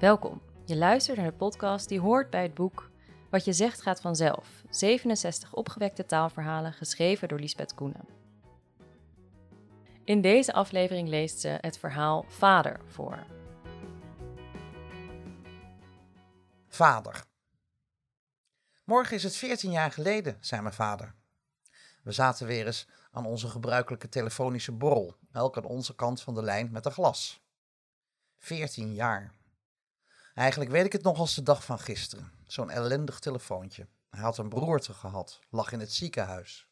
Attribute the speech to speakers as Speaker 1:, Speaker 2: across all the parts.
Speaker 1: Welkom. Je luistert naar de podcast die hoort bij het boek Wat je zegt gaat vanzelf. 67 opgewekte taalverhalen geschreven door Lisbeth Koenen. In deze aflevering leest ze het verhaal Vader voor.
Speaker 2: Vader. Morgen is het 14 jaar geleden, zei mijn vader. We zaten weer eens aan onze gebruikelijke telefonische borrel, elk aan onze kant van de lijn met een glas. 14 jaar. Eigenlijk weet ik het nog als de dag van gisteren. Zo'n ellendig telefoontje. Hij had een broerte gehad, lag in het ziekenhuis.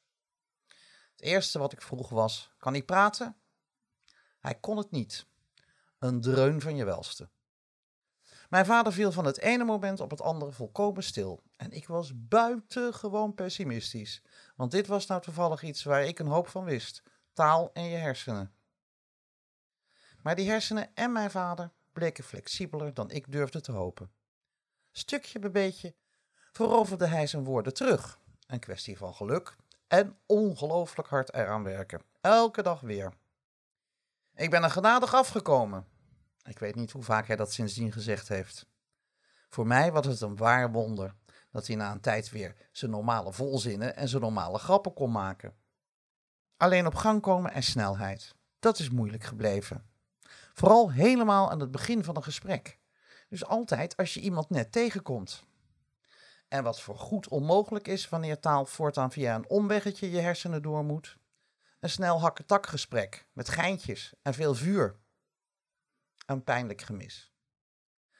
Speaker 2: Het eerste wat ik vroeg was: kan hij praten? Hij kon het niet. Een dreun van je welste. Mijn vader viel van het ene moment op het andere volkomen stil. En ik was buitengewoon pessimistisch. Want dit was nou toevallig iets waar ik een hoop van wist: taal en je hersenen. Maar die hersenen en mijn vader bleken flexibeler dan ik durfde te hopen. Stukje bij beetje veroverde hij zijn woorden terug. Een kwestie van geluk en ongelooflijk hard eraan werken. Elke dag weer. Ik ben er genadig afgekomen. Ik weet niet hoe vaak hij dat sindsdien gezegd heeft. Voor mij was het een waar wonder dat hij na een tijd weer zijn normale volzinnen en zijn normale grappen kon maken. Alleen op gang komen en snelheid, dat is moeilijk gebleven. Vooral helemaal aan het begin van een gesprek. Dus altijd als je iemand net tegenkomt. En wat voor goed onmogelijk is wanneer taal voortaan via een omweggetje je hersenen door moet. Een snel hakketakgesprek met geintjes en veel vuur. Een pijnlijk gemis.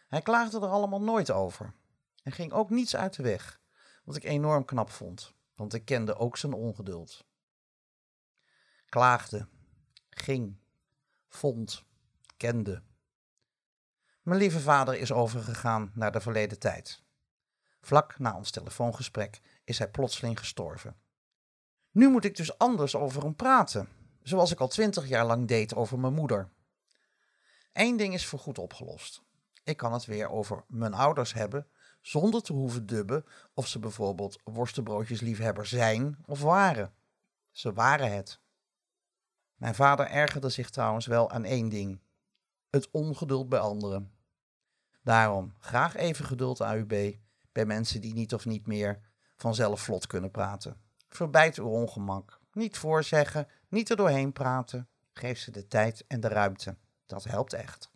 Speaker 2: Hij klaagde er allemaal nooit over. En ging ook niets uit de weg, wat ik enorm knap vond, want ik kende ook zijn ongeduld. Klaagde, ging, vond, Mijn lieve vader is overgegaan naar de verleden tijd. Vlak na ons telefoongesprek is hij plotseling gestorven. Nu moet ik dus anders over hem praten, zoals ik al twintig jaar lang deed over mijn moeder. Eén ding is voorgoed opgelost. Ik kan het weer over mijn ouders hebben, zonder te hoeven dubben of ze bijvoorbeeld worstenbroodjesliefhebber zijn of waren. Ze waren het. Mijn vader ergerde zich trouwens wel aan één ding: het ongeduld bij anderen. Daarom graag even geduld AUB bij mensen die niet of niet meer vanzelf vlot kunnen praten. Verbijt uw ongemak. Niet voorzeggen, niet er doorheen praten. Geef ze de tijd en de ruimte. Dat helpt echt.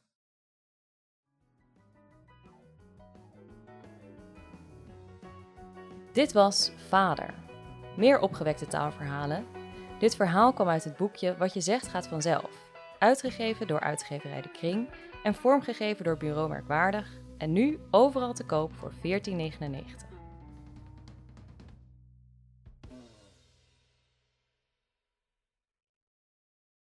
Speaker 1: Dit was Vader. Meer opgewekte taalverhalen. Dit verhaal kwam uit het boekje Wat je zegt gaat vanzelf. Uitgegeven door uitgeverij De Kring en vormgegeven door Bureau Merkwaardig. En nu overal te koop voor 14,99.